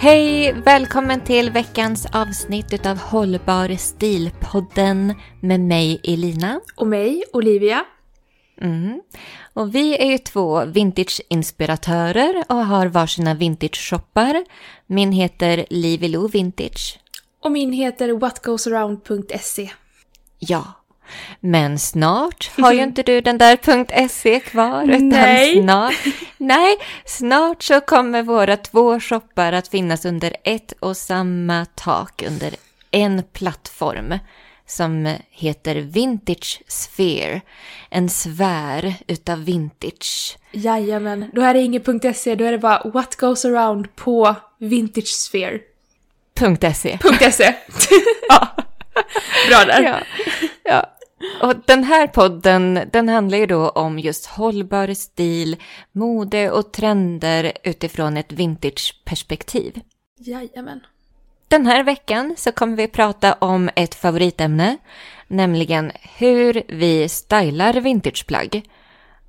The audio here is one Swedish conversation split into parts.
Hej! Välkommen till veckans avsnitt av Hållbar stilpodden med mig Elina. Och mig, Olivia. Mm. Och vi är ju två vintage-inspiratörer och har varsina vintage-shoppar. Min heter Livilo Vintage. Och min heter whatgoesaround.se. Ja, men snart har ju inte du den där .se kvar. Utan Nej. Snart, nej, snart så kommer våra två shoppar att finnas under ett och samma tak under en plattform som heter Vintage Sphere. En sfär utav vintage. Jajamän, då är det inget .se, då är det bara what goes around på vintagesphere.se. .se. ja. Bra där. Ja, ja. Och den här podden, den handlar ju då om just hållbar stil, mode och trender utifrån ett vintageperspektiv. Jajamän. Den här veckan så kommer vi prata om ett favoritämne, nämligen hur vi stylar vintageplagg.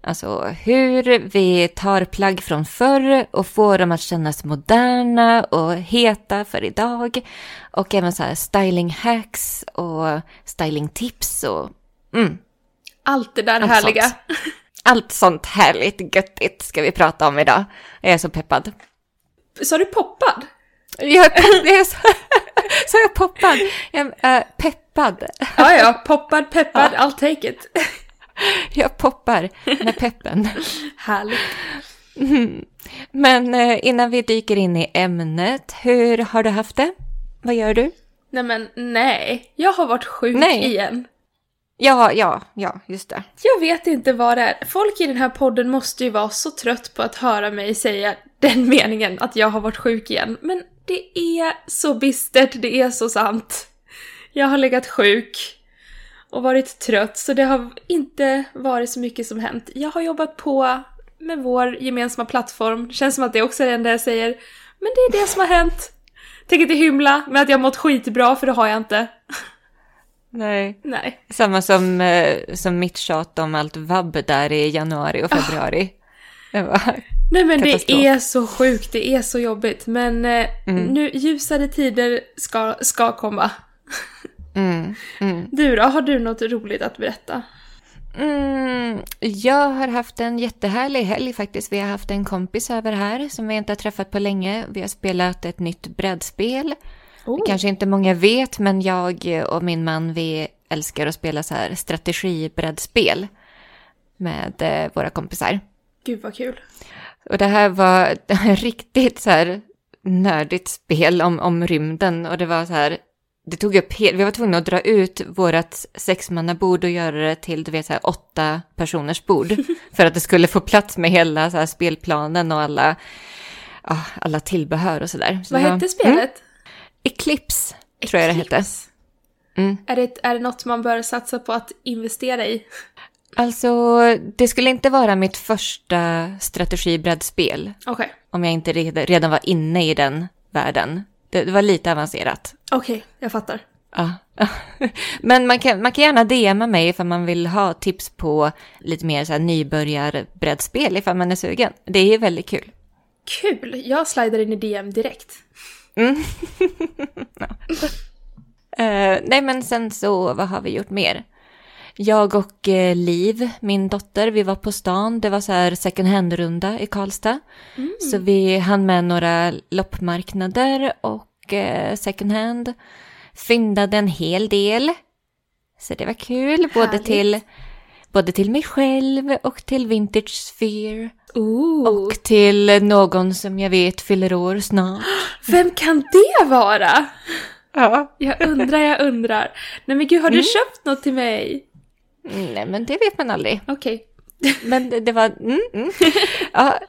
Alltså hur vi tar plagg från förr och får dem att kännas moderna och heta för idag. Och även så här styling hacks och styling tips och mm, Allt det där Allt härliga. sånt. allt sånt härligt göttigt ska vi prata om idag. Jag är så peppad. Sa du poppad? Jag är, jag är så, så är jag poppad. Jag är, äh, peppad. Ja, ja, poppad, peppad, I'll take it. Jag poppar med peppen. Härligt. Mm. Men eh, innan vi dyker in i ämnet, hur har du haft det? Vad gör du? Nej men nej, jag har varit sjuk Nej. igen. Ja, ja, ja, just det. Jag vet inte vad det är. Folk i den här podden måste ju vara så trött på att höra mig säga den meningen att jag har varit sjuk igen. Men det är så bistert, det är så sant. Jag har legat sjuk och varit trött så det har inte varit så mycket som hänt. Jag har jobbat på med vår gemensamma plattform. Det känns som att det också är det enda jag säger. Men det är det som har hänt. Tänk inte hymla med att jag mått skitbra för det har jag inte. Nej. Nej. Samma som, eh, som mitt tjat om allt vabb där i januari och februari. Det var... Nej men Katastrof. det är så sjukt, det är så jobbigt. Men eh, Mm. nu ljusare tider ska, ska komma. Mm, mm. Du då, har du något roligt att berätta? Mm, jag har haft en jättehärlig helg faktiskt. Vi har haft en kompis över här som vi inte har träffat på länge. Vi har spelat ett nytt brädspel. Oh. Kanske inte många vet, men jag och min man vi älskar att spela så här strategibrädspel med eh, våra kompisar. Gud vad kul. Och det här var riktigt så här nördigt spel om, om rymden och det var så här, det tog upp helt, vi var tvungna att dra ut vårt sexmannabord och göra det till, du vet, så här åtta personers bord. för att det skulle få plats med hela så här spelplanen och alla, alla tillbehör och sådär. Så Vad hette spelet? Eclipse, tror jag det hette. Eclipse. Mm. Är det, är det något man bör satsa på att investera i? Alltså, det skulle inte vara mitt första strategibrädspel Okej. om jag inte redan, var inne i den världen. Det, det var lite avancerat. Okej, jag fattar. Ja. Men man kan, man kan gärna DMa mig ifall man vill ha tips på lite mer så här nybörjarbrädspel ifall man är sugen. Det är väldigt kul. Kul! Jag slidar in i DM direkt. Mm. Eh, nej men sen så, vad har vi gjort mer? Jag och eh, Liv, min dotter, vi var på stan. Det var så här second hand-runda i Karlstad. Så vi hann med några loppmarknader och eh, second hand. Fyndade en hel del. Så det var kul, både till, både till mig själv och till Vintage Sphere. Ooh. Och till någon som jag vet fyller år snart. Vem kan det vara? Ja. Jag undrar, jag undrar. Nej men gud, har du köpt något till mig? Nej, men det vet man aldrig. Okej. Men det, det var... Mm, mm. Ja,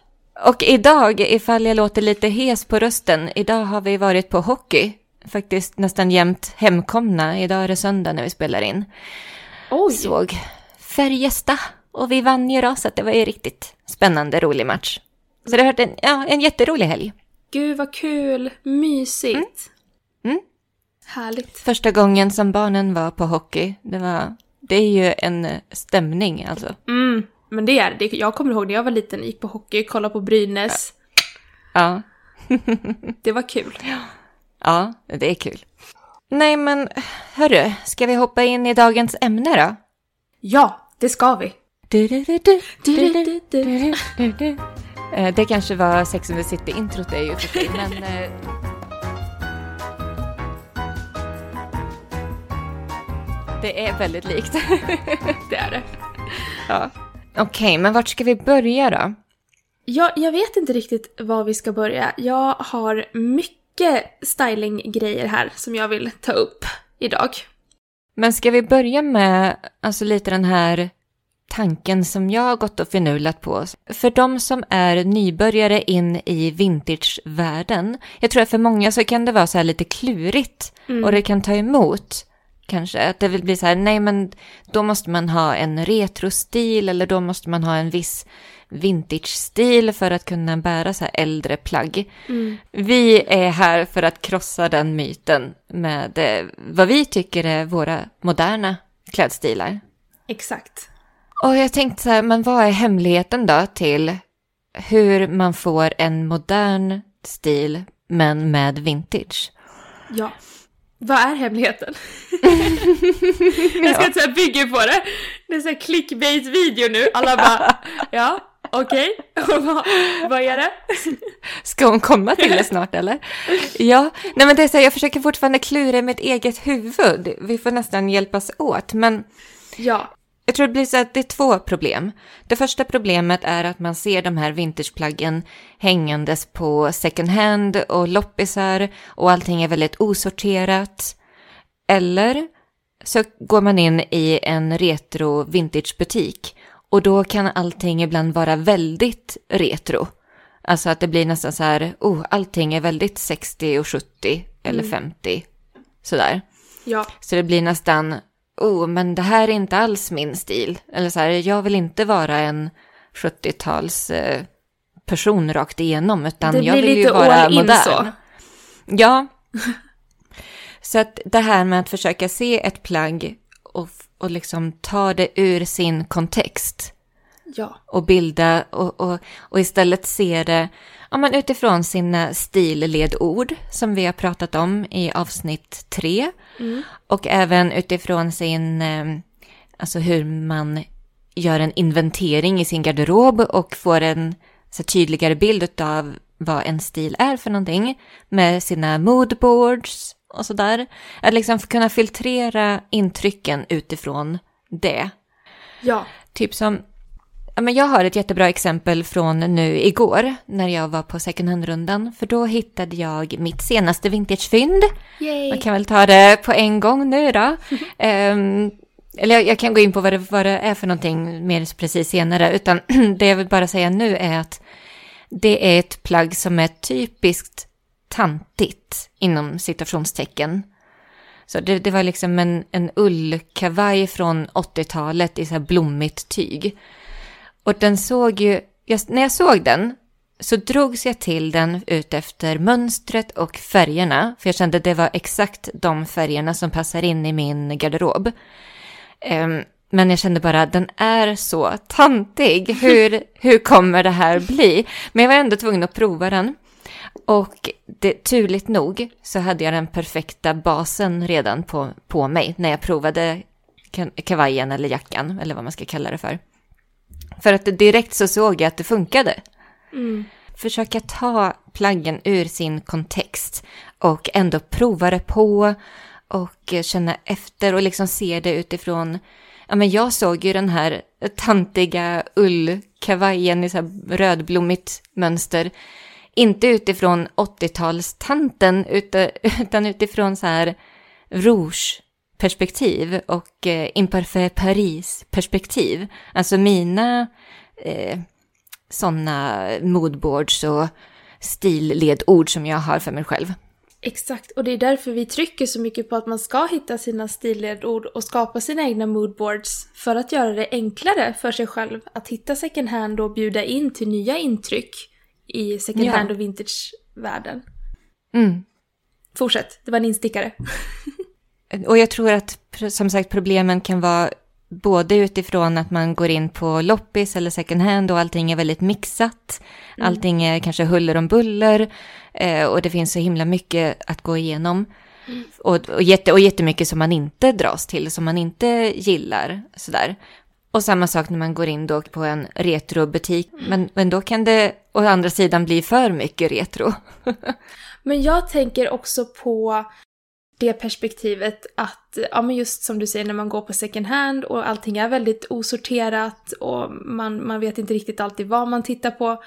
och idag, ifall jag låter lite hes på rösten, idag har vi varit på hockey. Faktiskt nästan jämt hemkomna. Idag är det söndag när vi spelar in. Oj. Såg Färjestad och vi vann ju då, så det var ju riktigt spännande, rolig match. Så det har varit en, ja, en jätterolig helg. Gud vad kul. Mysigt. Mm. Härligt. Första gången som barnen var på hockey, det var... Det är ju en stämning alltså. Mm. Men det är det. Jag kommer ihåg när jag var liten, gick på hockey, kollade på Brynäs. Ja, Det var kul. ja, det är kul. Nej men, hörru, ska vi hoppa in i dagens ämne då? Ja, det ska vi. Eh, det kanske var Sex and the City-introt det är ju för sig, men... Eh, det är väldigt likt. Det är det. Ja. Okej, okay, men vart ska vi börja då? Jag, jag vet inte riktigt var vi ska börja. Jag har mycket stylinggrejer här som jag vill ta upp idag. Men ska vi börja med alltså lite den här tanken som jag har gått och förnulat på. För de som är nybörjare in i vintagevärlden, jag tror att för många så kan det vara så här lite klurigt och det kan ta emot kanske. Att det vill bli så här, nej men då måste man ha en retrostil eller då måste man ha en viss vintage-stil för att kunna bära så här äldre plagg. Vi är här för att krossa den myten med eh, vad vi tycker är våra moderna klädstilar. Exakt. Och jag tänkte så här, men vad är hemligheten då till hur man får en modern stil men med vintage? Ja. Vad är hemligheten? jag ska inte säga bygga på det. Det är så här clickbait-video nu. Alla bara, ja, okej. Vad, vad är det? Ska hon komma till det snart eller? Ja, nej men det är så här, jag försöker fortfarande klura i mitt eget huvud. Vi får nästan hjälpas åt, men Ja, Jag tror det blir så att det är två problem. Det första problemet är att man ser de här vintageplaggen hängandes på second hand och loppisar och allting är väldigt osorterat. Eller så går man in i en retro vintagebutik och då kan allting ibland vara väldigt retro. Alltså att det blir nästan så här, oh, allting är väldigt 60 och 70 eller 50. Sådär. ja, Så det blir nästan, oh, men det här är inte alls min stil. Eller så här, jag vill inte vara en 70-tals eh, person rakt igenom, utan jag vill ju vara modern. så. Ja. så att det här med att försöka se ett plagg och, och liksom ta det ur sin kontext ja, och bilda och, och, och istället se det ja, men utifrån sina stilledord som vi har pratat om i avsnitt tre. Och även utifrån sin, eh, alltså hur man gör en inventering i sin garderob och får en så tydligare bild av vad en stil är för någonting med sina moodboards och sådär. Att liksom kunna filtrera intrycken utifrån det. ja, Typ som, men jag har ett jättebra exempel från nu igår när jag var på second hand-rundan. För då hittade jag mitt senaste vintagefynd. Man kan väl ta det på en gång nu då. Ehm, eller jag, jag kan gå in på vad det, vad det är för någonting mer precis senare. Utan det jag vill bara säga nu är att det är ett plagg som är typiskt tantigt inom citationstecken. Så det, det var liksom en, en ullkavaj från 80-talet i så här blommigt tyg. Och den såg ju, jag, när jag såg den så drogs jag till den ut efter mönstret och färgerna. För jag kände att det var exakt de färgerna som passar in i min garderob. Ehm, men jag kände bara, den är så tantig. Hur, hur kommer det här bli? Men jag var ändå tvungen att prova den. Och det, turligt nog så hade jag den perfekta basen redan på, på mig när jag provade ka- kavajen eller jackan, eller vad man ska kalla det för. För att direkt så såg jag att det funkade. Försöka ta plaggen ur sin kontext och ändå prova det på och känna efter och liksom se det utifrån Ja, men jag såg ju den här tantiga ullkavajen i så här rödblommigt mönster. Inte utifrån 80-talstanten utan utifrån så här rouge-perspektiv och eh, Imparfait Paris-perspektiv. Alltså mina eh, sådana moodboards och stilledord som jag har för mig själv. Exakt, och det är därför vi trycker så mycket på att man ska hitta sina stilledord och skapa sina egna moodboards för att göra det enklare för sig själv att hitta second hand och bjuda in till nya intryck i second ja. hand och vintage-världen. Mm. Fortsätt, det var en instickare. och jag tror att som sagt problemen kan vara både utifrån att man går in på loppis eller second hand och allting är väldigt mixat. Mm. Allting är kanske huller om buller eh, och det finns så himla mycket att gå igenom. Mm. Och, och, jätte, och jättemycket som man inte dras till, som man inte gillar. Sådär. Och samma sak när man går in då på en retrobutik. Mm. Men, men då kan det å andra sidan bli för mycket retro. men jag tänker också på det perspektivet att, ja men just som du säger när man går på second hand och allting är väldigt osorterat och man, man vet inte riktigt alltid vad man tittar på.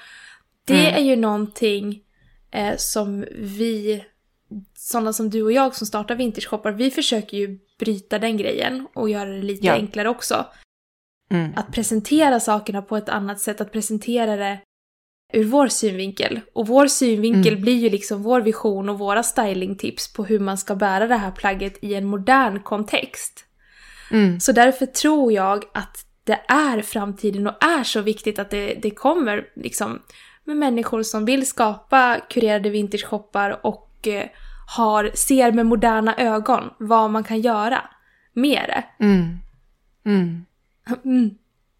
Det mm. är ju någonting eh, som vi, sådana som du och jag som startar vintage-shoppar, vi försöker ju bryta den grejen och göra det lite ja. enklare också. Mm. Att presentera sakerna på ett annat sätt, att presentera det ur vår synvinkel. Och vår synvinkel mm. blir ju liksom vår vision och våra stylingtips på hur man ska bära det här plagget i en modern kontext. Mm. Så därför tror jag att det är framtiden och är så viktigt att det, det kommer liksom med människor som vill skapa kurerade vintage-shoppar och eh, har, ser med moderna ögon vad man kan göra med det. Mm.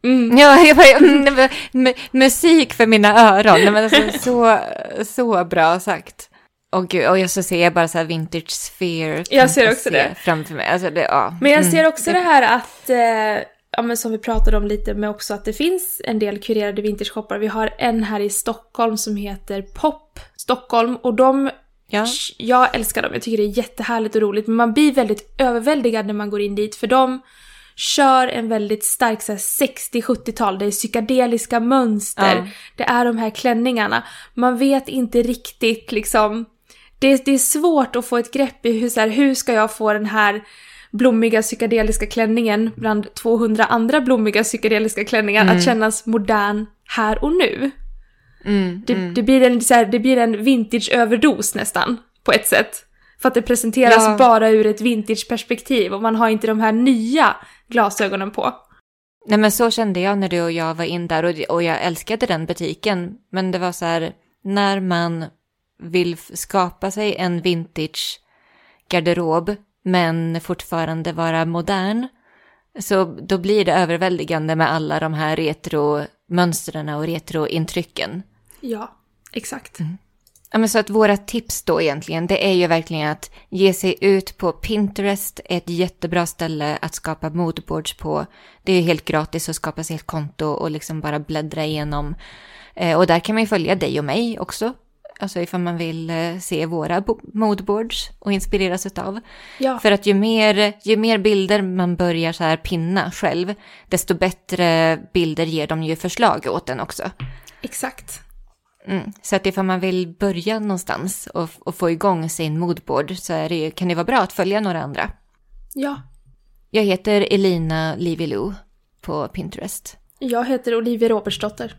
Mm. mm. Mm, ja, jag bara, mm, musik för mina öron. Men alltså, så, så bra sagt. Och, gud, och så ser jag bara så här vintage sphere. Jag ser också det. Framför mig. Alltså det ja. Men jag mm. ser också det här att, eh, ja men som vi pratade om lite med också, att det finns en del kurerade vintage-shoppar. Vi har en här i Stockholm som heter Pop Stockholm och de Ja. Jag älskar dem, jag tycker det är jättehärligt och roligt. Men man blir väldigt överväldigad när man går in dit för de kör en väldigt stark 60-70-tal, det är psykedeliska mönster, ja. det är de här klänningarna. Man vet inte riktigt liksom, det, det är svårt att få ett grepp i hur, så här, hur ska jag få den här blommiga psykedeliska klänningen bland 200 andra blommiga psykedeliska klänningar mm. att kännas modern här och nu. Mm, det, mm. det, blir en, så här, det blir en vintage-överdos nästan, på ett sätt. För att det presenteras ja. bara ur ett vintage-perspektiv och man har inte de här nya glasögonen på. Nej men så kände jag när du och jag var in där och, och jag älskade den butiken. Men det var så här, när man vill skapa sig en vintage garderob men fortfarande vara modern. Så då blir det överväldigande med alla de här retromönstren och retrointrycken. Ja, exakt. Mm. Ja, men så att våra tips då egentligen, det är ju verkligen att ge sig ut på Pinterest, ett jättebra ställe att skapa moodboards på. Det är ju helt gratis att skapa sig ett konto och liksom bara bläddra igenom. Eh, och där kan man ju följa dig och mig också. Alltså ifall man vill eh, se våra moodboards och inspireras utav. Ja. För att ju mer, ju mer bilder man börjar så här pinna själv, desto bättre bilder ger de ju förslag åt en också. Exakt. Mm. Så att ifall man vill börja någonstans och, och få igång sin moodboard så är det, kan det vara bra att följa några andra. Ja. Jag heter Elina Livilou på Pinterest. Jag heter Olivia Robertsdotter.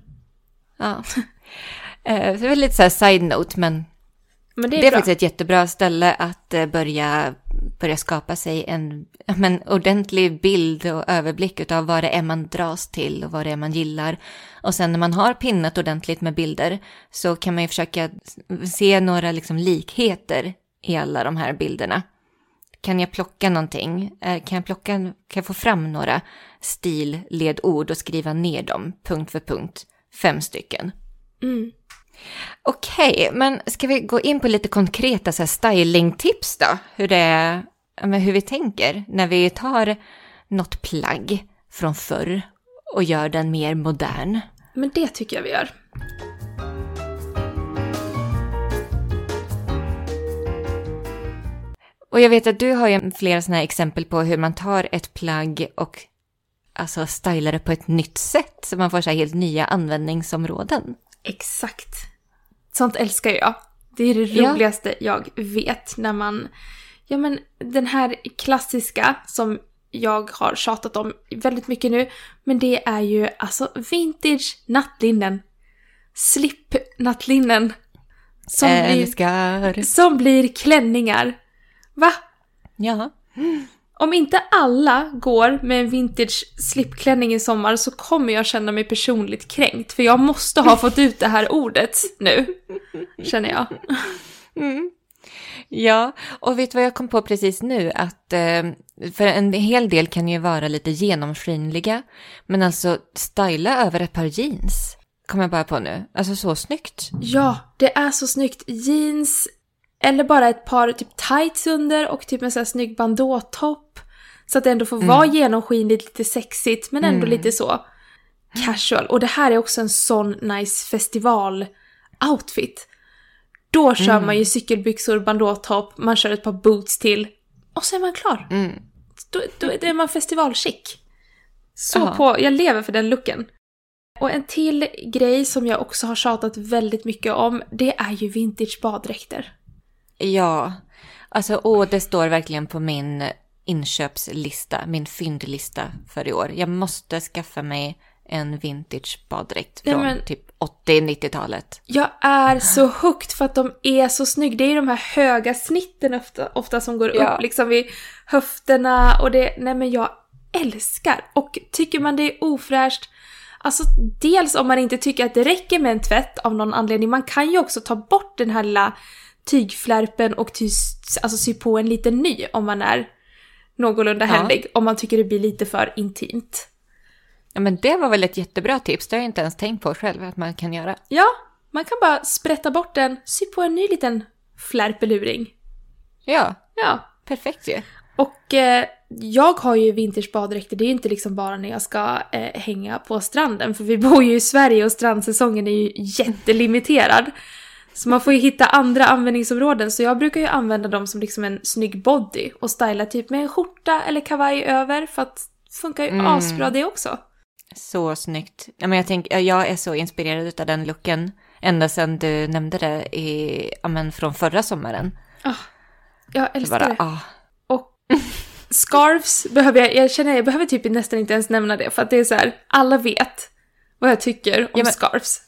Ja. Eh, det är väl lite så här side-note, men, men det är, det är faktiskt ett jättebra ställe att eh, börja, börja skapa sig en men, ordentlig bild och överblick av vad det är man dras till och vad det är man gillar. Och sen när man har pinnat ordentligt med bilder så kan man ju försöka se några liksom likheter i alla de här bilderna. Kan jag plocka någonting? Eh, kan jag, plocka, kan jag få fram några stilledord och skriva ner dem punkt för punkt? Fem stycken. Mm. Okej, okay, men ska vi gå in på lite konkreta så här, stylingtips då? Hur, det, hur vi tänker när vi tar något plagg från förr och gör den mer modern. Men det tycker jag vi gör. Och jag vet att du har ju flera sådana här exempel på hur man tar ett plagg och alltså stylar det på ett nytt sätt så man får så helt nya användningsområden. Exakt. Sånt älskar jag. Det är det Ja. roligaste jag vet när man... Ja men den här klassiska som jag har tjatat om väldigt mycket nu. Men det är ju alltså vintage nattlinnen. Slip nattlinnen. Som, blir, Älskar. som blir klänningar. Va? Ja. Om inte alla går med en vintage slipklänning i sommar så kommer jag känna mig personligt kränkt. För jag måste ha fått ut det här ordet nu. Känner jag. Ja, och vet du vad jag kom på precis nu? Att eh, för en hel del kan ju vara lite genomskinliga, men alltså styla över ett par jeans kommer jag bara på nu. Alltså så snyggt. Ja, det är så snyggt. Jeans, eller bara ett par typ tights under och typ en sån här snygg bandåtopp. Så att det ändå får vara genomskinligt, lite sexigt, men ändå lite så casual. Och det här är också en sån nice festival-outfit. Då kör man ju cykelbyxor, bandåtopp, man kör ett par boots till och så är man klar. Mm. Då, då är man festivalchic. Så Ja. på, jag lever för den looken. Och en till grej som jag också har tjatat väldigt mycket om, det är ju vintage baddräkter. Ja, alltså åh, det står verkligen på min inköpslista, min fyndlista för i år. Jag måste skaffa mig en vintage baddräkt Ja, från men- typ 80-90-talet. Jag är så hooked för att de är så snygga. Det är ju de här höga snitten ofta, ofta som går Ja. upp liksom vid höfterna och det, nej men jag älskar. Och tycker man det är ofräscht, alltså dels om man inte tycker att det räcker med en tvätt av någon anledning, man kan ju också ta bort den här lilla tygflärpen och ty, alltså sy på en liten ny om man är någorlunda Ja. händig, om man tycker det blir lite för intimt. Ja, men det var väl ett jättebra tips. Det har jag inte ens tänkt på själv att man kan göra. Ja, man kan bara sprätta bort den, sy på en ny liten flärpeluring. Ja, Ja, perfekt ju. Och eh, jag har ju vintage baddräkter, det är ju inte liksom bara när jag ska eh, hänga på stranden, för vi bor ju i Sverige och strandsäsongen är ju jättelimiterad. Så man får ju hitta andra användningsområden, så jag brukar ju använda dem som liksom en snygg body och styla typ med en skjorta eller kavaj över, för att det funkar ju Mm. asbra det också. Så snyggt. Ja, men jag, tänk, ja, jag är så inspirerad av den looken ända sedan du nämnde det i, ja, men från förra sommaren. Jag Så älskar bara, det. ah, Och scarves behöver jag, jag känner jag behöver typ nästan inte ens nämna det, för att det är så här, alla vet vad jag tycker om Ja, men- scarves.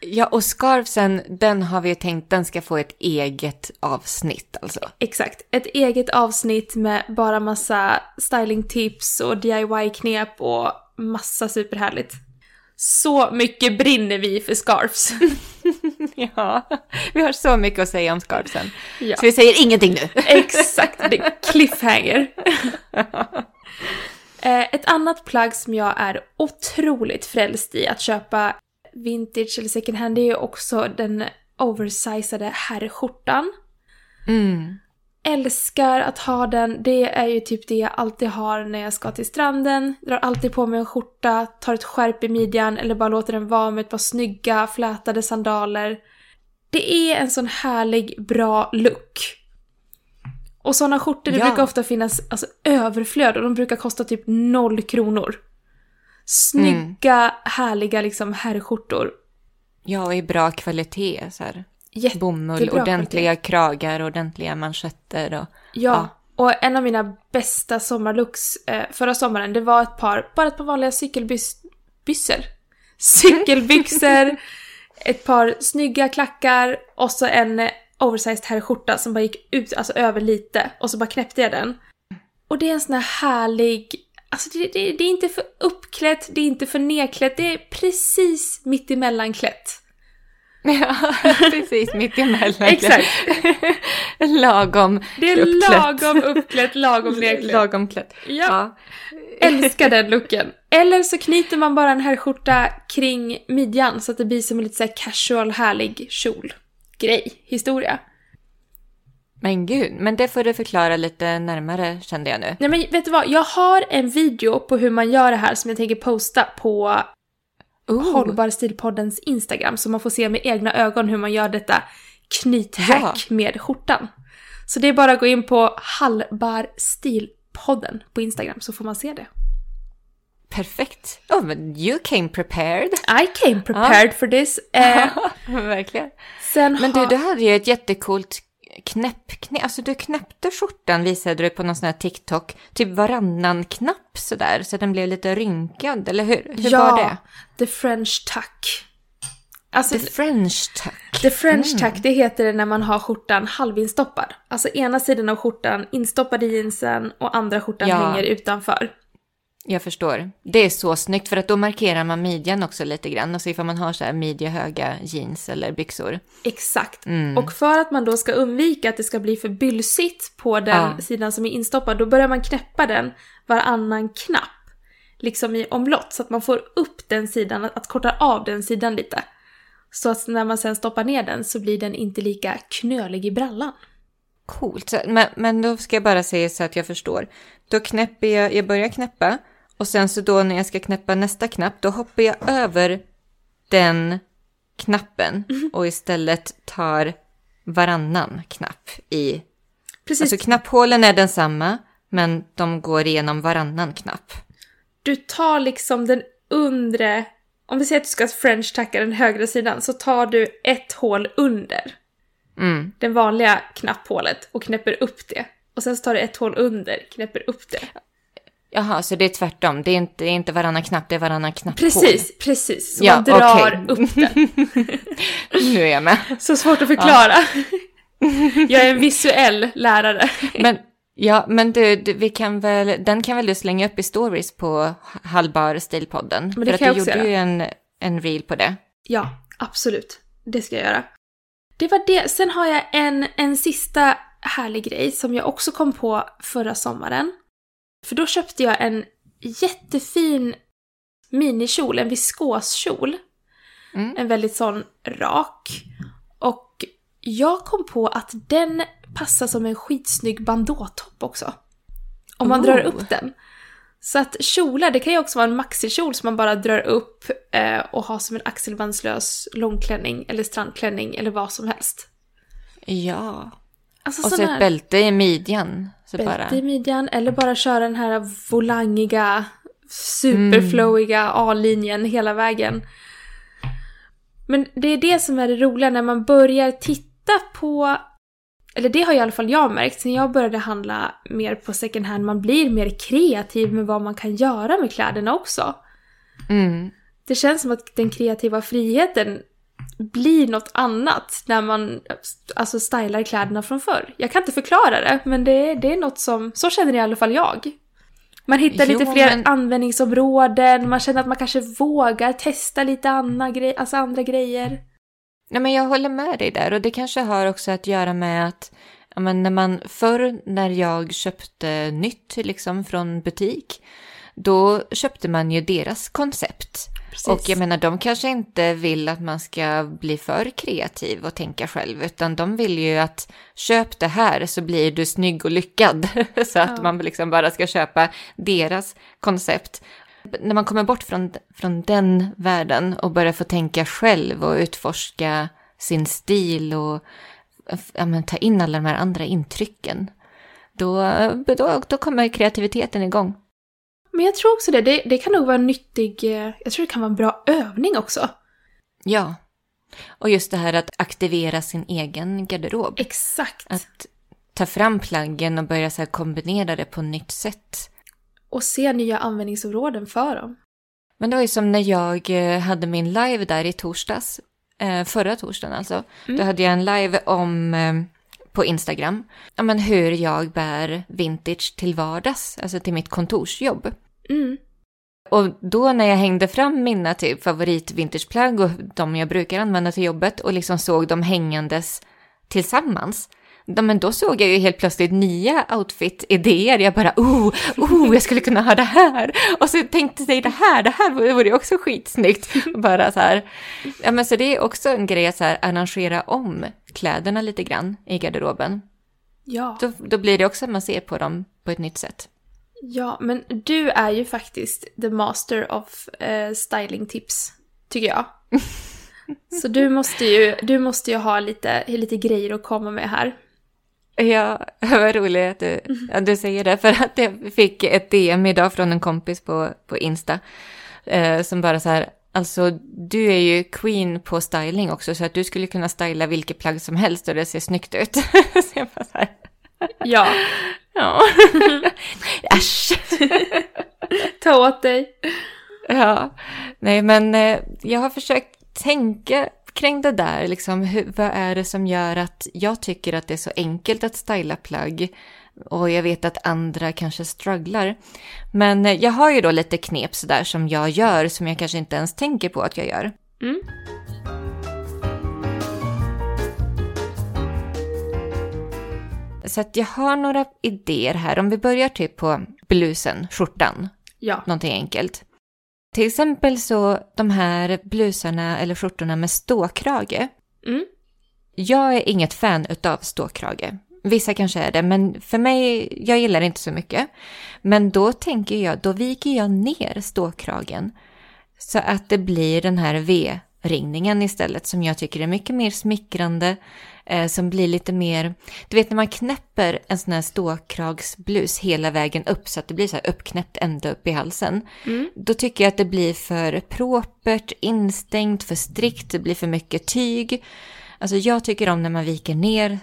Ja, och scarfsen, den har vi ju tänkt, den ska få ett eget avsnitt alltså. Exakt. Ett eget avsnitt med bara massa stylingtips och DIY-knep och massa superhärligt. Så mycket brinner vi för scarves. Ja, vi har så mycket att säga om scarfsen. Ja. Så vi säger ingenting nu. Exakt, det är cliffhanger. Eh, Ett annat plagg som jag är otroligt frälst i att köpa vintage eller second hand är ju också den oversizade herrskjortan. Mm. älskar att ha den. Det är ju typ det jag alltid har när jag ska till stranden. Drar alltid på mig en skjorta, tar ett skärp i midjan eller bara låter den vara med ett par snygga flätade sandaler. Det är en sån härlig, bra look. Och såna skjortor, det Ja. brukar ofta finnas alltså, överflöd och de brukar kosta typ noll kronor. Snygga, härliga liksom herrskjortor. Ja, och i bra kvalitet så här. Jätte- Bomull, Jättebra ordentliga kragar, ordentliga manschetter och... Ja, och en av mina bästa sommarlooks eh, förra sommaren, det var ett par, bara ett par vanliga cykelbyxor. Cykelbyxor, ett par snygga klackar och så en oversized herrskjorta som bara gick ut, alltså över lite och så bara knäppte jag den. Och det är en sån här härlig, alltså det, det, det är inte för uppklätt, det är inte för nedklätt, det är precis mittemellan-klätt. Ja, precis mitt emellan. Exakt. lagom Det är uppklätt. lagom uppklätt, lagom nedklätt. Lagom klätt. Ja. Ja. Älskar den looken. Eller så knyter man bara en herrskjorta kring midjan så att det blir som en lite så casual, härlig kjol. Grej, historia. Men gud, men det får du förklara lite närmare kände jag nu. Nej men vet du vad, jag har en video på hur man gör det här som jag tänker posta på Oh. Hållbar stilpoddens Instagram så man får se med egna ögon hur man gör detta knythack med skjortan. Så det är bara att gå in på Hallbar Stilpodden på Instagram så får man se det. Perfekt. Oh, men you came prepared. I came prepared for this. Eh, Verkligen. sen Men du, du hade ju ett jättecoolt knäpp, knä, alltså du knäppte skjortan visade du på någon sån här TikTok, typ varannan knapp sådär, så den blev lite rynkad, eller hur? Hur ja, var det? the French tuck. Alltså, The French tuck. The French tuck, det heter det när man har skjortan halvinstoppad. Alltså ena sidan av skjortan instoppad i jeansen och andra skjortan Ja. hänger utanför. Jag förstår. Det är så snyggt för att då markerar man midjan också lite grann. Och så ifall man har så här midjehöga jeans eller byxor. Exakt. Mm. Och för att man då ska undvika att det ska bli för bylsigt på den Ja. sidan som är instoppad, då börjar man knäppa den varannan knapp. Liksom i omlott, så att man får upp den sidan, att, korta av den sidan lite. Så att när man sen stoppar ner den så blir den inte lika knölig i brallan. Coolt. Men, men då ska jag bara säga så att jag förstår. Då knäpper jag, jag börjar knäppa. Och sen så då när jag ska knäppa nästa knapp, då hoppar jag över den knappen. Och istället tar varannan knapp i Precis, Alltså knapphålen är densamma, men de går igenom varannan knapp. du tar liksom den undre, om vi säger att du ska french tacka den högra sidan, så tar du ett hål under Mm. den vanliga knapphålet och knäpper upp det. Och sen så tar du ett hål under, knäpper upp det. Jaha, så det är tvärtom. Det är inte, det är inte varannan knapp, det är varannan knapphål. Precis, precis. Så Ja, man drar okej. upp den. Nu är jag med. Så svårt att förklara. Jag är en visuell lärare. Men, ja, men du, du, vi kan väl, den kan väl du slänga upp i stories på Hallbar Stilpodden? det För att kan jag du också gjorde göra. ju en, en reel på det. Ja, absolut. Det ska jag göra. Det var det. Sen har jag en, en sista härlig grej som jag också kom på förra sommaren. För då köpte jag en jättefin minikjol, en viskoskjol. Mm. En väldigt sån rak. Och jag kom på att den passar som en skitsnygg bandåtopp också. Om man Oh. drar upp den. Så att kjolar, det kan ju också vara en maxikjol som man bara drar upp eh, och har som en axelbandslös långklänning eller strandklänning eller vad som helst. Ja. Alltså Och så ett här bälte i midjan. Så bälte bara. i midjan eller bara köra den här volangiga, superflowiga A-linjen hela vägen. Men det är det som är det roliga när man börjar titta på eller det har i alla fall jag märkt sen jag började handla mer på second hand. Man blir mer kreativ med vad man kan göra med kläderna också. Mm. Det känns som att den kreativa friheten blir något annat när man alltså stylar kläderna från förr. Jag kan inte förklara det, men det är, det är något som, så känner i alla fall jag. Man hittar Jo, lite fler men- användningsområden, man känner att man kanske vågar testa lite andra, grej, alltså andra grejer. Nej, men jag håller med dig där och det kanske har också att göra med att men när man förr när jag köpte nytt liksom från butik då köpte man ju deras koncept. Precis. Och jag menar, de kanske inte vill att man ska bli för kreativ och tänka själv, utan de vill ju att köp det här så blir du snygg och lyckad. så att Ja. man liksom bara ska köpa deras koncept. När man kommer bort från, från den världen och börjar få tänka själv och utforska sin stil och ja, men, ta in alla de här andra intrycken, då, då, då kommer kreativiteten igång. Men jag tror också det, det, det kan nog vara en nyttig, eh, jag tror det kan vara en bra övning också. Ja. Och just det här att aktivera sin egen garderob. Exakt. Att ta fram plaggen och börja så kombinera det på ett nytt sätt. Och se nya användningsområden för dem. Men det var ju som när jag eh, hade min live där i torsdags, eh, förra torsdagen alltså. Mm. Då hade jag en live om, på Instagram, ja, men hur jag bär vintage till vardags, alltså till mitt kontorsjobb. Mm. Och då när jag hängde fram mina typ favoritvintageplagg och de jag brukar använda till jobbet och liksom såg dem hängandes tillsammans. Ja, men då såg jag ju helt plötsligt nya outfit-idéer. Jag bara, oh, oh, jag skulle kunna ha det här. Och så tänkte jag, det här, det här vore ju också skitsnyggt. Bara så här. Ja, men så det är också en grej att så här, arrangera om kläderna lite grann i garderoben. Ja. Då, då blir det också att man ser på dem på ett nytt sätt. Ja, men du är ju faktiskt the master of eh, styling tips, tycker jag. Så du måste ju, du måste ju ha lite, lite grejer att komma med här. Ja, vad roligt att du, att du säger det. För att jag fick ett DM idag från en kompis på, på Insta. Eh, som bara så här, alltså du är ju queen på styling också. Så att du skulle kunna styla vilket plagg som helst och det ser snyggt ut. Ja. Ja. Äsch. Ta åt dig. Ja. Nej, men eh, jag har försökt tänka kring det där, liksom, hur, vad är det som gör att jag tycker att det är så enkelt att styla plagg och jag vet att andra kanske strugglar. Men jag har ju då lite knep sådär som jag gör som jag kanske inte ens tänker på att jag gör. Mm. Så att jag har några idéer här. Om vi börjar typ på blusen, skjortan, Ja. någonting enkelt. Till exempel så de här blusarna eller skjortorna med ståkrage. Mm. Jag är inget fan utav ståkrage. Vissa kanske är det, men för mig, jag gillar det inte så mycket. Men då tänker jag, då viker jag ner ståkragen. Så att det blir den här V-ringningen istället som jag tycker är mycket mer smickrande. Eh, som blir lite mer, du vet när man knäpper en sån här ståkragsblus hela vägen upp så att det blir så här uppknäppt ända upp i halsen. Mm. Då tycker jag att det blir för propert, instängt, för strikt, det blir för mycket tyg. Alltså jag tycker om när man viker ner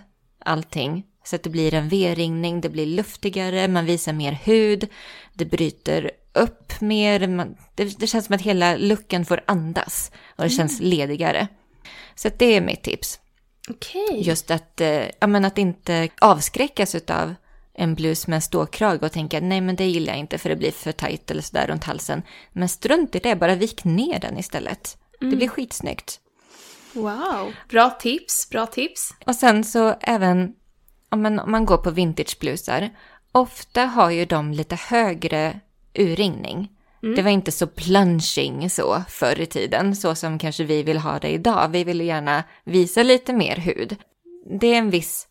allting så att det blir en V-ringning, det blir luftigare, man visar mer hud, det bryter upp mer, man, det, det känns som att hela looken får andas och det känns ledigare. Så att det är mitt tips. Okej. Just att, eh, ja, men att inte avskräckas av en blus med en ståkrage och tänka nej men det gillar jag inte för det blir för tajt eller sådär runt halsen. Men strunt i det, bara vik ner den istället. Det blir skitsnyggt. Wow. Bra tips, bra tips. Och sen så även om man, om man går på vintageblusar, ofta har ju de lite högre urringning. Det var inte så plunging så förr i tiden, så som kanske vi vill ha det idag. Vi vill gärna visa lite mer hud. Det är en viss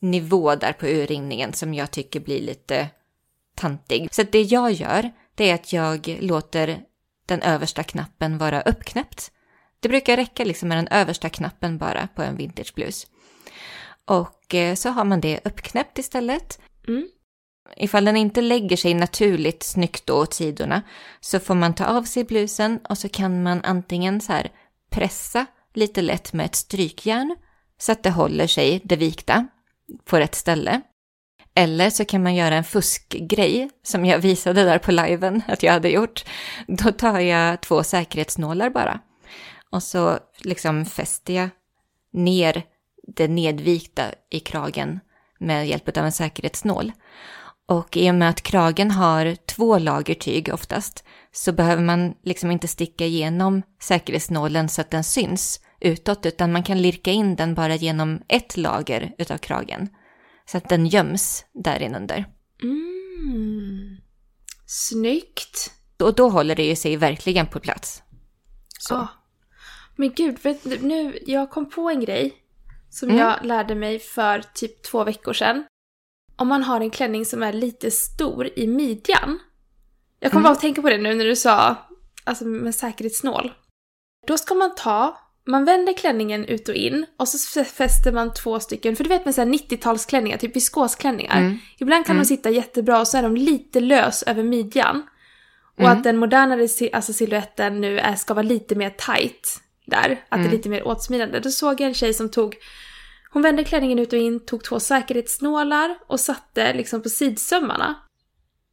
nivå där på urringningen som jag tycker blir lite tantig. Så det jag gör, det är att jag låter den översta knappen vara uppknäppt. Det brukar räcka liksom med den översta knappen bara på en vintageblus. Och eh, så har man det uppknäppt istället. Mm. Ifall den inte lägger sig naturligt snyggt då åt sidorna så får man ta av sig blusen och så kan man antingen så här pressa lite lätt med ett strykjärn så att det håller sig det vikta på rätt ställe. Eller så kan man göra en fuskgrej som jag visade där på liven att jag hade gjort. Då tar jag två säkerhetsnålar bara och så liksom fäster jag ner det nedvikta i kragen med hjälp av en säkerhetsnål. Och i och med att kragen har två lager tyg oftast så behöver man liksom inte sticka igenom säkerhetsnålen så att den syns utåt utan man kan lirka in den bara genom ett lager utav kragen. Så att den göms där inunder. Mm. Snyggt. Och då håller det ju sig verkligen på plats. Så. Ah. Men gud, vet nu, jag kom på en grej som Mm. jag lärde mig för typ två veckor sedan. Om man har en klänning som är lite stor i midjan. Jag kommer Mm. bara att tänka på det nu när du sa, alltså med säkerhetsnål. Då ska man ta, man vänder klänningen ut och in och så fäster man två stycken, för du vet med så här 90-talsklänningar, typ viskosklänningar. Mm. Ibland kan Mm. de sitta jättebra och så är de lite lös över midjan. Och Mm. att den modernare alltså silhuetten nu är, ska vara lite mer tight där. Att det Mm. är lite mer åtsmidande. Då såg jag en tjej som tog, hon vände klänningen ut och in, tog två säkerhetsnålar och satte liksom på sidsömmarna.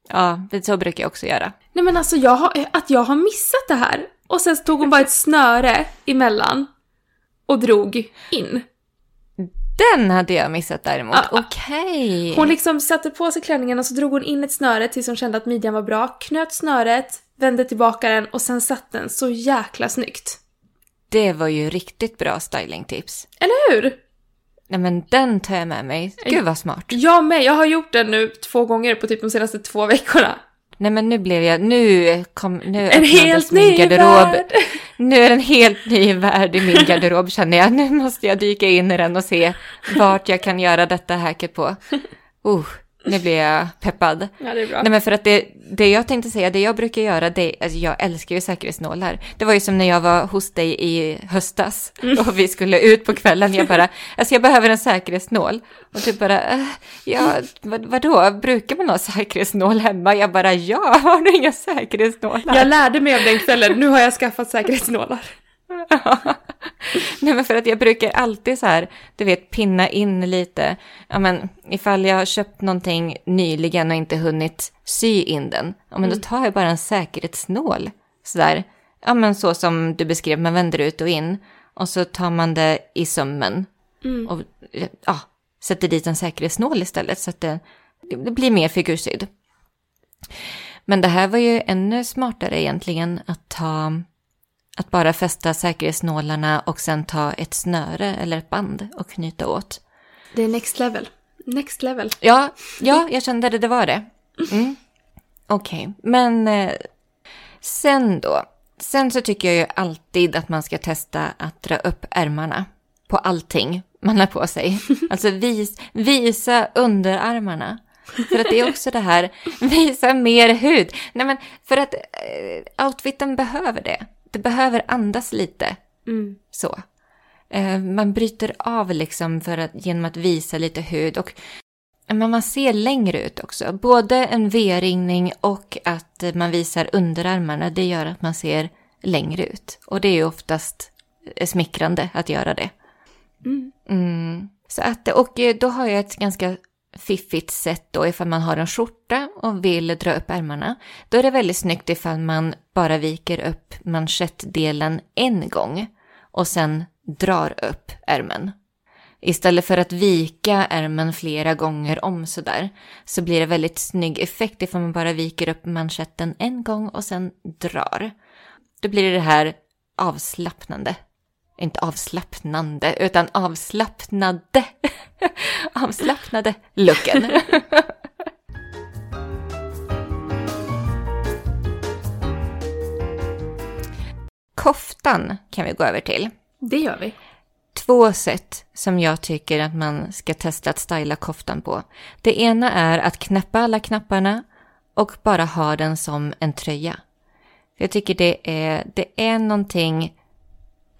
Ja, det så brukar jag också göra. Nej men alltså jag har, att jag har missat det här. Och sen tog hon bara ett snöre emellan och drog in. Den hade jag missat däremot. Ja. Okej. Hon liksom satte på sig klänningen och så drog hon in ett snöre tills hon kände att midjan var bra, knöt snöret, vände tillbaka den och sen satt den så jäkla snyggt. Det var ju riktigt bra stylingtips. Eller hur? Nej men den tar jag med mig. Gud vad smart. Jag med, jag har gjort den nu två gånger på typ de senaste två veckorna. Nej men nu blev jag, nu kom, nu En helt min ny garderob. värld! Nu är en helt ny värld i min garderob känner jag. Nu måste jag dyka in i den och se vart jag kan göra detta hacket på. Uh, Nu blir jag peppad. Ja, det är bra. Nej men för att det, det jag tänkte säga, det jag brukar göra, det, alltså jag älskar ju säkerhetsnålar. Det var ju som när jag var hos dig i höstas och vi skulle ut på kvällen. Jag bara, alltså jag behöver en säkerhetsnål. Och du bara, äh, ja vad, vadå, brukar man ha säkerhetsnål hemma? Jag bara, ja, har du inga säkerhetsnålar? Jag lärde mig av den kvällen, nu har jag skaffat säkerhetsnålar. Nej men för att jag brukar alltid så här, du vet, pinna in lite. Ja men ifall jag har köpt någonting nyligen och inte hunnit sy in den. Ja men då tar jag bara en säkerhetsnål. Så där. Ja men så som du beskrev, man vänder ut och in. Och så tar man det i sömmen. Och ja, sätter dit en säkerhetsnål istället. Så att det, det blir mer figursydd. Men det här var ju ännu smartare egentligen att ta att bara fästa säkerhetsnålarna och sen ta ett snöre eller ett band och knyta åt. Det är next level. Next level. Ja, ja jag kände det, det var det. Mm. Okej, okay. men eh, sen då. Sen så tycker jag ju alltid att man ska testa att dra upp ärmarna på allting man har på sig. Alltså vis, visa underarmarna. För att det är också det här, visa mer hud. Nej men för att eh, outfiten behöver det det behöver andas lite. Mm. Så. Eh, man bryter av liksom för att, genom att visa lite hud. Och men man ser längre ut också. Både en V-ringning och att man visar underarmarna. Det gör att man ser längre ut. Och det är ju oftast smickrande att göra det. Mm. Mm. Så att, och då har jag ett ganska fiffigt sätt då ifall man har en skjorta och vill dra upp ärmarna. Då är det väldigt snyggt ifall man bara viker upp manschettdelen en gång och sen drar upp ärmen. Istället för att vika ärmen flera gånger om sådär så blir det väldigt snygg effekt ifall man bara viker upp manschetten en gång och sen drar. Då blir det det här avslappnande inte avslappnande, utan avslappnade, avslappnade looken. Koftan kan vi gå över till. Det gör vi. Två sätt som jag tycker att man ska testa att styla koftan på. Det ena är att knäppa alla knapparna och bara ha den som en tröja. Jag tycker det är, det är någonting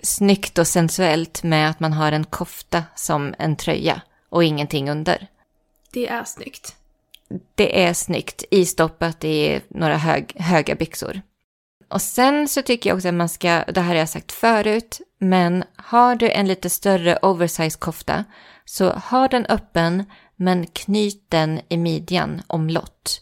snyggt och sensuellt med att man har en kofta som en tröja och ingenting under. Det är snyggt. Det är snyggt, istoppat i några hög, höga byxor. Och sen så tycker jag också att man ska, det här har jag sagt förut, men har du en lite större oversize kofta så ha den öppen men knyt den i midjan omlott.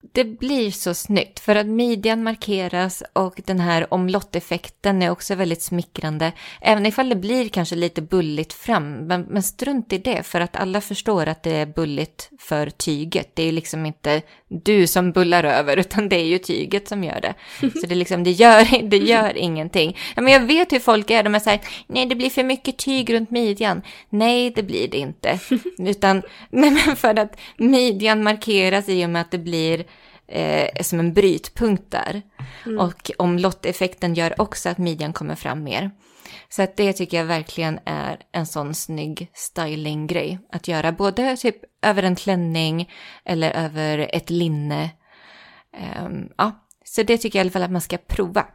Det blir så snyggt för att midjan markeras och den här omlotteffekten är också väldigt smickrande. Även ifall det blir kanske lite bulligt fram, men, men strunt i det för att alla förstår att det är bulligt för tyget. Det är ju liksom inte du som bullar över utan det är ju tyget som gör det. Så det, liksom, det, gör, det gör ingenting. Men jag vet hur folk är, de är så här, nej det blir för mycket tyg runt midjan. Nej, det blir det inte. Utan nej, men för att midjan markeras i och med att det blir eh, som en brytpunkt där. Mm. Och omlotteffekten gör också att midjan kommer fram mer. Så att det tycker jag verkligen är en sån snygg stylinggrej att göra. Både typ över en klänning eller över ett linne. Um, ja, så det tycker jag i alla fall att man ska prova.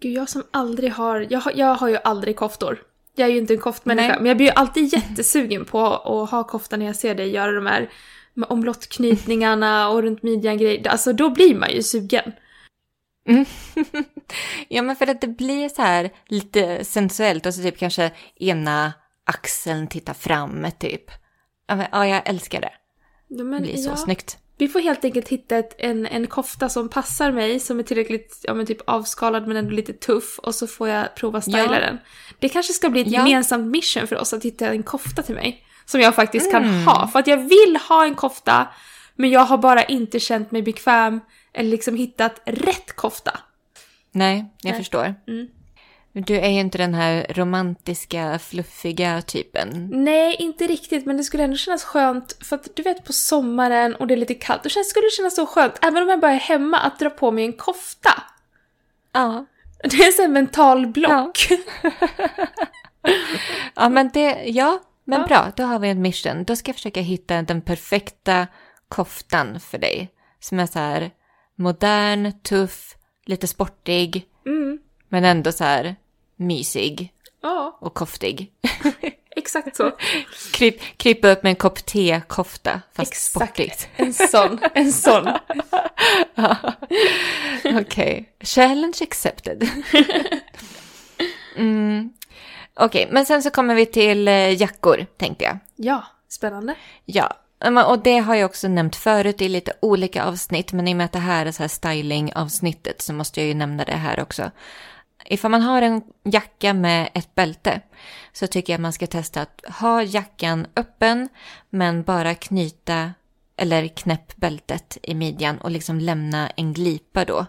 Gud, jag som aldrig har... Jag har, jag har ju aldrig koftor. Jag är ju inte en koftmänniska, Nej. men jag blir ju alltid jättesugen på att ha kofta när jag ser dig göra de här med omlottknytningarna och runt midjan grejer. Alltså då blir man ju sugen. Mm. ja men för att det blir så här lite sensuellt och så typ kanske ena axeln tittar fram typ. Ja, jag älskar det. Ja, men, det blir så ja. snyggt. Vi får helt enkelt hitta ett, en, en kofta som passar mig, som är tillräckligt ja, men typ avskalad men ändå lite tuff och så får jag prova styla ja. den. Det kanske ska bli ett ja. gemensamt mission för oss att hitta en kofta till mig. Som jag faktiskt mm. kan ha. För att jag vill ha en kofta, men jag har bara inte känt mig bekväm eller liksom hittat rätt kofta. Nej, jag Nej. förstår. Mm. Du är ju inte den här romantiska, fluffiga typen. Nej, inte riktigt, men det skulle ändå kännas skönt för att du vet på sommaren och det är lite kallt, då skulle det kännas så skönt, även om jag bara är hemma, att dra på mig en kofta. Ja. Det är en sån mental block. Ja. ja, men det, ja, men ja. bra, då har vi en mission. Då ska jag försöka hitta den perfekta koftan för dig. Som är så här modern, tuff, lite sportig, Mm. men ändå så här mysig Ja, och koftig. exakt så. Kryp, krypa upp med en kopp te-kofta, fast Exakt. sportigt. En sån, en sån. Okej, challenge accepted. mm. Okej, men sen så kommer vi till eh, jackor, tänkte jag. Ja, spännande. Ja, och det har jag också nämnt förut i lite olika avsnitt, men i och med att det här är så här styling-avsnittet så måste jag ju nämna det här också. Ifall man har en jacka med ett bälte så tycker jag man ska testa att ha jackan öppen men bara knyta eller knäpp bältet i midjan och liksom lämna en glipa då.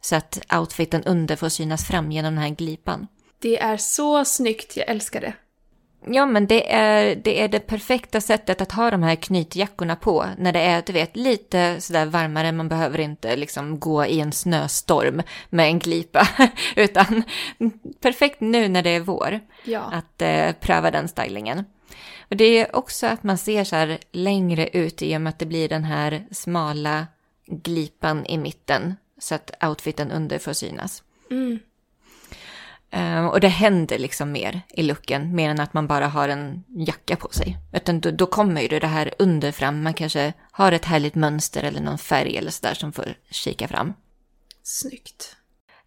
Så att outfiten under får synas fram genom den här glipan. Det är så snyggt, jag älskar det. Ja, men det är, det är det perfekta sättet att ha de här knytjackorna på. När det är, du vet, lite sådär varmare. Man behöver inte liksom gå i en snöstorm med en glipa. Utan perfekt nu när det är vår. Ja. Att eh, pröva den stylingen. Och det är också att man ser så här längre ut i och med att det blir den här smala glipan i mitten. Så att outfiten under får synas. Mm. Eh, och det händer liksom mer i looken, mer än att man bara har en jacka på sig. Utan då, då kommer ju det här under fram, man kanske har ett härligt mönster eller någon färg eller sådär som får kika fram. Snyggt.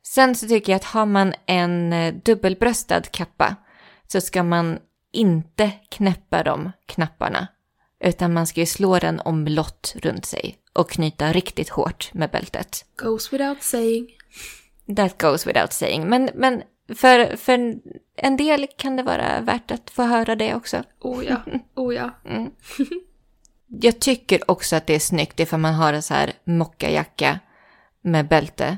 Sen så tycker jag att har man en eh, dubbelbröstad kappa så ska man inte knäppa de knapparna. Utan man ska ju slå den omlott runt sig och knyta riktigt hårt med bältet. Goes without saying. That goes without saying. Men, men för, för en del kan det vara värt att få höra det också. Oh ja, oh ja. Jag tycker också att det är snyggt ifall man har en så här mockajacka med bälte.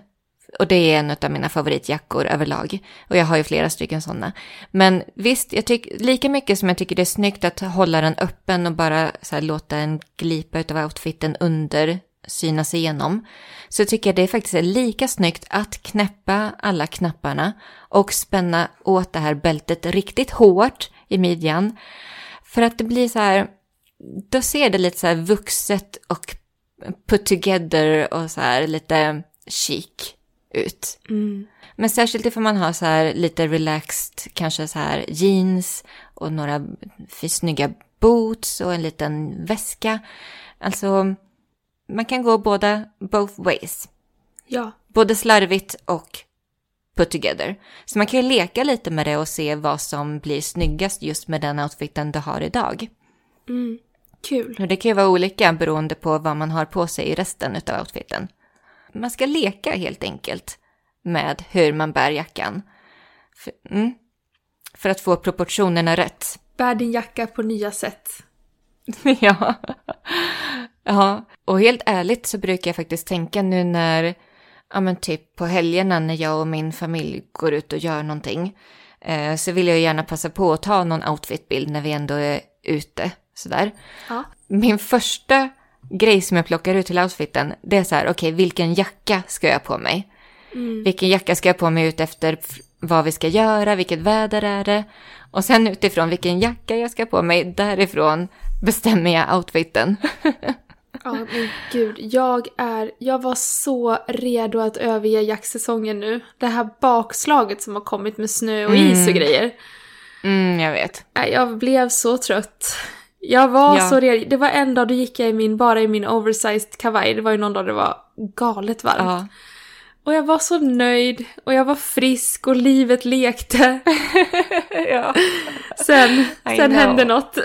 Och det är en av mina favoritjackor överlag. Och jag har ju flera stycken sådana. Men visst, jag tycker, lika mycket som jag tycker det är snyggt att hålla den öppen och bara så här, låta en glipa utav outfiten under synas igenom. Så tycker jag det faktiskt är lika snyggt att knäppa alla knapparna och spänna åt det här bältet riktigt hårt i midjan. För att det blir så här, då ser det lite så här vuxet och put together och så här lite chic ut. Mm. Men särskilt ifall man har så här lite relaxed, kanske så här jeans och några snygga boots och en liten väska. Alltså, man kan gå båda, both ways. Ja. Både slarvigt och put together. Så man kan ju leka lite med det och se vad som blir snyggast just med den outfiten du har idag. Mm. Kul. Och det kan ju vara olika beroende på vad man har på sig i resten av outfiten. Man ska leka helt enkelt med hur man bär jackan. För, mm, för att få proportionerna rätt. Bär din jacka på nya sätt. ja. Ja, och helt ärligt så brukar jag faktiskt tänka nu när, ja men typ på helgerna när jag och min familj går ut och gör någonting. Eh, så vill jag gärna passa på att ta någon outfitbild när vi ändå är ute. Sådär. Ja. Min första grej som jag plockar ut till outfiten, det är så här, okej, vilken jacka ska jag på mig? Vilken jacka ska jag på mig ut efter vad vi ska göra, vilket väder är det? Och sen utifrån vilken jacka jag ska på mig, därifrån bestämmer jag outfiten. Ja, men gud. Jag är... Jag var så redo att överge jaktsäsongen nu. Det här bakslaget som har kommit med snö och is och grejer. Mm, jag vet. Jag blev så trött. Jag var Ja. så redo. Det var en dag då gick jag i min, bara i min oversized kavaj. Det var ju någon dag det var galet varmt. Ja. Och jag var så nöjd och jag var frisk och livet lekte. ja. Sen, I sen know. hände något.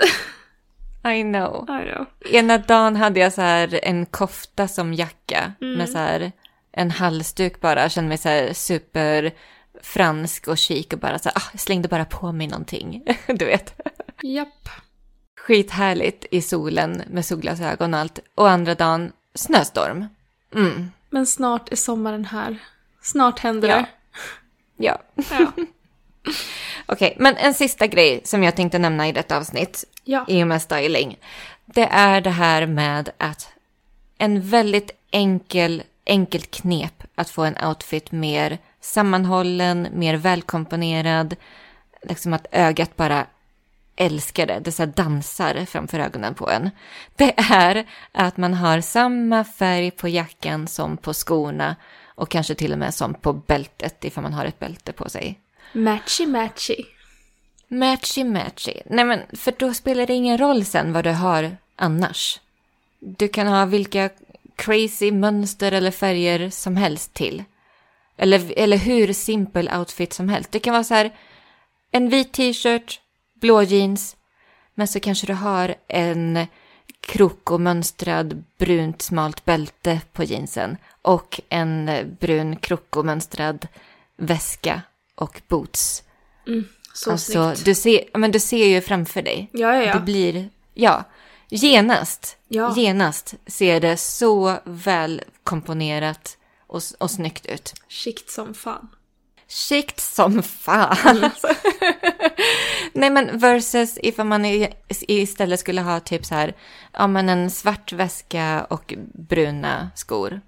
I know. I know. Ena dagen hade jag så här en kofta som jacka med så här en halsduk bara. Jag kände mig så här super fransk och chic och bara så här, ah, jag slängde bara på mig någonting. du vet. Japp. Skithärligt i solen med solglasögon och allt. Och andra dagen snöstorm. Mm, Men snart är sommaren här. Snart händer Ja. det. ja. Ja. Okej, men en sista grej som jag tänkte nämna i detta avsnitt Ja. i och med styling. Det är det här med att en väldigt enkel, enkelt knep att få en outfit mer sammanhållen, mer välkomponerad. Liksom att ögat bara älskar det, det så dansar framför ögonen på en. Det är att man har samma färg på jackan som på skorna och kanske till och med som på bältet ifall man har ett bälte på sig. Matchy matchy. Matchy matchy. Nej men för då spelar det ingen roll sen vad du har annars. Du kan ha vilka crazy mönster eller färger som helst till. Eller, eller hur simpel outfit som helst. Det kan vara så här en vit t-shirt, blå jeans, men så kanske du har en krokomönstrad brunt smalt bälte på jeansen och en brun krokomönstrad väska och boots. Mm, så alltså, snyggt. du ser, men du ser ju framför dig. Ja, ja, ja. Det blir, ja, genast, Ja. genast ser det så väl komponerat och, och snyggt ut. Skikt som fan. Skikt som fan. alltså. Nej men versus ifall man istället skulle ha typ så här, ja men en svart väska och bruna skor.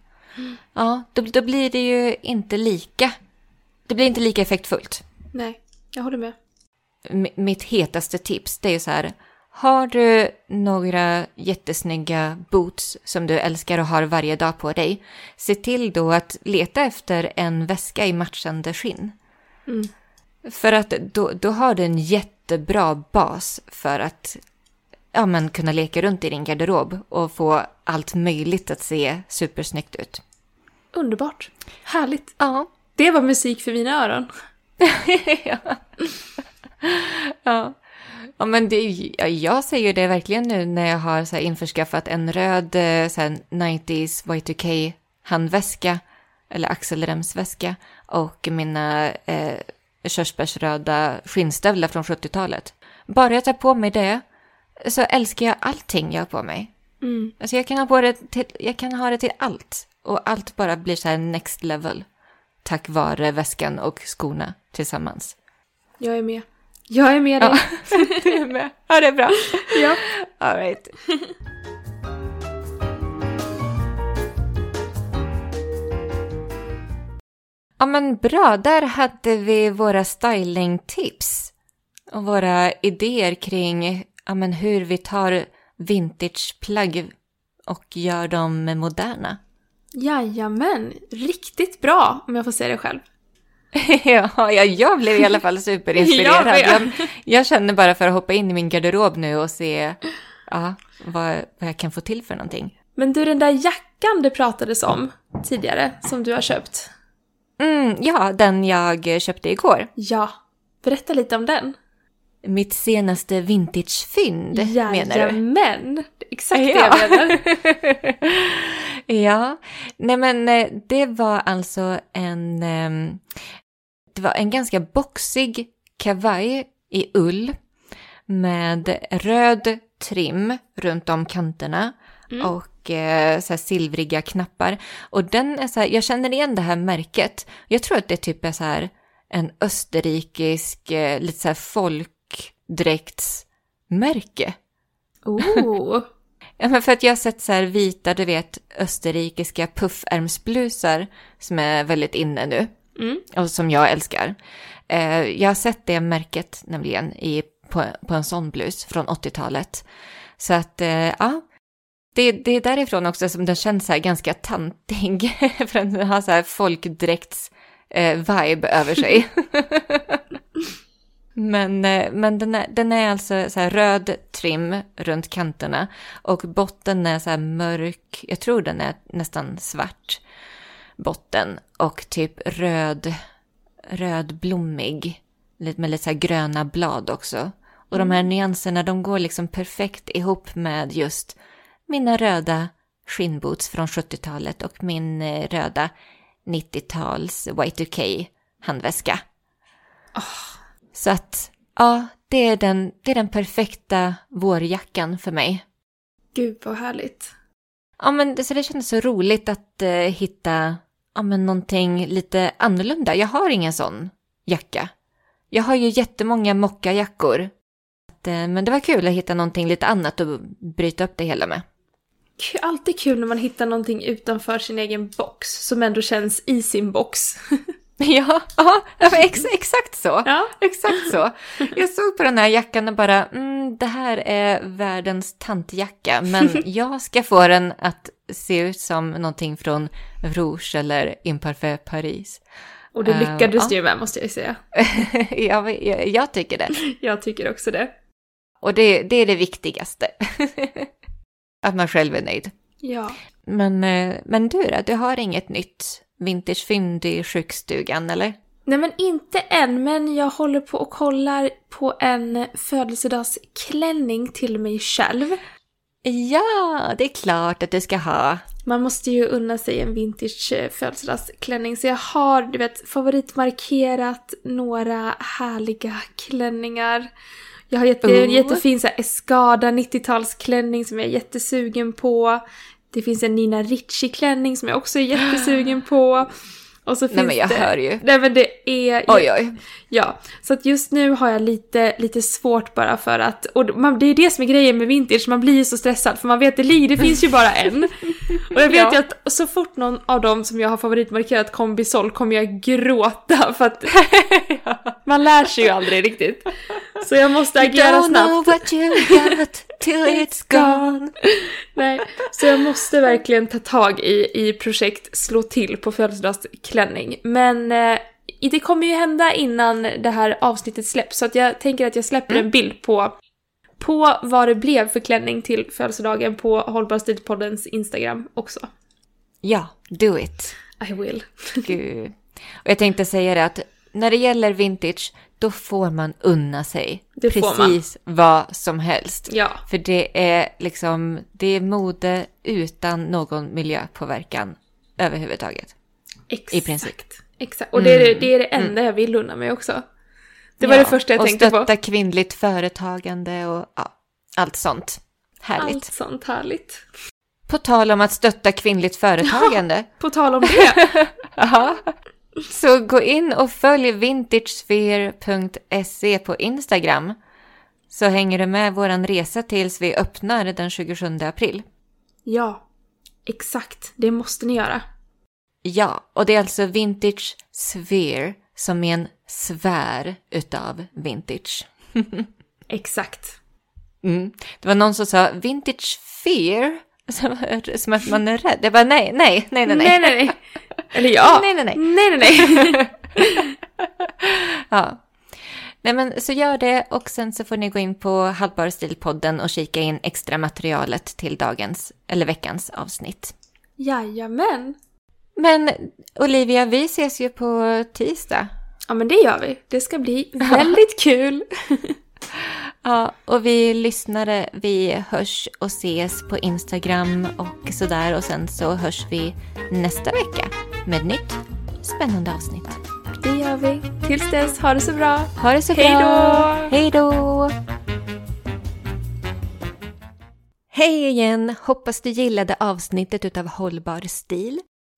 Ja, då, då blir det ju inte lika. Det blir inte lika effektfullt. Nej, jag håller med. M- mitt hetaste tips det är ju så här, har du några jättesnygga boots som du älskar och har varje dag på dig, se till då att leta efter en väska i matchande skinn. Mm. För att då, då har du en jättebra bas för att ja, men kunna leka runt i din garderob och få allt möjligt att se supersnyggt ut. Underbart. Härligt. Ja. Det var musik för mina öron. ja. ja. Ja, men det, ja, jag säger det verkligen nu när jag har så här införskaffat en röd eh, så här 90s Y2K handväska eller axelremsväska och mina eh, körsbärsröda skinnstövlar från 70-talet. Bara jag tar på mig det så älskar jag allting jag har på mig. Mm. Alltså jag kan ha på det till, jag kan ha det till allt och allt bara blir så här next level tack vare väskan och skorna tillsammans. Jag är med. Jag är med dig. Du är med. Ja, det är bra. Ja. All right. Ja, men bra. Där hade vi våra stylingtips och våra idéer kring ja, men hur vi tar vintageplagg och gör dem moderna. Jajamän. Riktigt bra, om jag får säga det själv. ja, ja, jag blev i alla fall superinspirerad. Jag jag, jag, känner bara för att hoppa in i min garderob nu och se ja, vad, vad jag kan få till för någonting. Men du, den där jackan det pratades om tidigare, som du har köpt. Mm, ja, den jag köpte igår. Ja. Berätta lite om den. Mitt senaste vintagefynd, menar du? Jajamän. Exakt det Ja. jag menar. ja, nej men eh, det var alltså en, ehm, det var en ganska boxig kavaj i ull med röd trim runt om kanterna och eh, så silvriga knappar. Och den är så här, jag känner igen det här märket. Jag tror att det typ är så här en österrikisk, eh, lite så här folkdräktsmärke. Oh. Ja, men för att jag har sett så här vita, du vet, österrikiska puffärmsblusar som är väldigt inne nu Mm. och som jag älskar. Eh, jag har sett det märket nämligen i, på, på en sån blus från 80-talet. Så att, eh, ja. Det, det är därifrån också som den känns så här ganska tantig. för den har så här folkdräkts-vibe eh, över sig. Men, eh, men den, är, den är alltså så här röd trim runt kanterna och botten är så här mörk, jag tror den är nästan svart botten och typ röd, rödblommig med lite så gröna blad också. Och de här nyanserna de går liksom perfekt ihop med just mina röda skinnboots från 70-talet och min eh, röda 90-tals Y2K handväska. Så att, ja, det är, den, det är den perfekta vårjackan för mig. Gud vad härligt. Ja, men det, så det kändes så roligt att eh, hitta ja, men någonting lite annorlunda. Jag har ingen sån jacka. Jag har ju jättemånga mockajackor. Eh, Men det var kul att hitta någonting lite annat och bryta upp det hela med. Alltid kul när man hittar någonting utanför sin egen box, som ändå känns i sin box. Ja, ja ex, exakt så. Ja. Exakt så. Jag såg på den här jackan och bara, mm, det här är världens tantjacka, men jag ska få den att se ut som någonting från Rouge eller Imparfait Paris. Och det Eh, lyckades ja. du ju med måste jag ju säga. jag, jag, jag tycker det. Jag tycker också det. Och det, det är det viktigaste. att man själv är nöjd. Ja. Men, eh, men du då, du har inget nytt vintagefynd i sjukstugan eller? Nej men inte än, men jag håller på och kollar på en födelsedagsklänning till mig själv. Ja, det är klart att du ska ha. Man måste ju unna sig en vintage eh, födelsedagsklänning så jag har, du vet, favoritmarkerat några härliga klänningar. Jag har jätte, en Oh. jättefin så här, Escada 90-talsklänning som jag är jättesugen på. Det finns en Nina Ricci-klänning som jag också är jättesugen på. Och så finns Nej men jag det... hör ju. Nej men det är... Oj oj. Ja, så att just nu har jag lite, lite svårt bara för att, och man, det är det som är grejen med vintage, man blir ju så stressad för man vet att det, det finns ju bara en. Och jag vet Ja. ju att så fort någon av dem som jag har favoritmarkerat kommer bli såld kommer jag gråta för att man lär sig ju aldrig riktigt. Så jag måste agera Don't know snabbt. what you got till it's gone. Nej, så jag måste verkligen ta tag i, i projekt slå till på födelsedagsklänning. Men eh, det kommer ju hända innan det här avsnittet släpps så att jag tänker att jag släpper en bild på, på vad det blev för klänning till födelsedagen på Hållbar Stilpoddens Instagram också. Ja, do it. I will. Gud. Och jag tänkte säga det att när det gäller vintage, då får man unna sig Det precis vad som helst. Ja, För det är liksom, det är mode utan någon miljöpåverkan överhuvudtaget. Exakt. I princip. Exakt. Och det är, det- det är det enda jag vill unna mig också. Det var Ja, det första jag och tänkte på. stötta kvinnligt företagande och ja, allt sånt. Härligt. Allt sånt härligt. På tal om att stötta kvinnligt företagande. På tal om det. Ja. Så gå in och följ vintagesphere.se på Instagram. Så hänger du med våran resa tills vi öppnar den 27 april. ja, exakt. Det måste ni göra. Ja, och det är alltså Vintage Sphere som är en sfär utav vintage. Exakt. Mm. Det var någon som sa Vintage Fear, som, att man är rädd. Jag bara nej, nej, nej, nej, nej. Nej, nej, nej. Eller ja. Nej, nej, nej. Nej, nej, nej. Ja. Nej men så gör det och sen så får ni gå in på Halvbar stilpodden och kika in extra materialet till dagens eller veckans avsnitt. Jajamän. Men Olivia, vi ses ju på tisdag. Ja, men det gör vi. Det ska bli väldigt kul. Ja, och vi lyssnare, vi hörs och ses på Instagram och sådär och sen så hörs vi nästa vecka med ett nytt spännande avsnitt. Det gör vi. Tills dess, ha det så bra. Ha det så Hej då! bra! Hej då! Hej igen! Hoppas du gillade avsnittet utav Hållbar stil.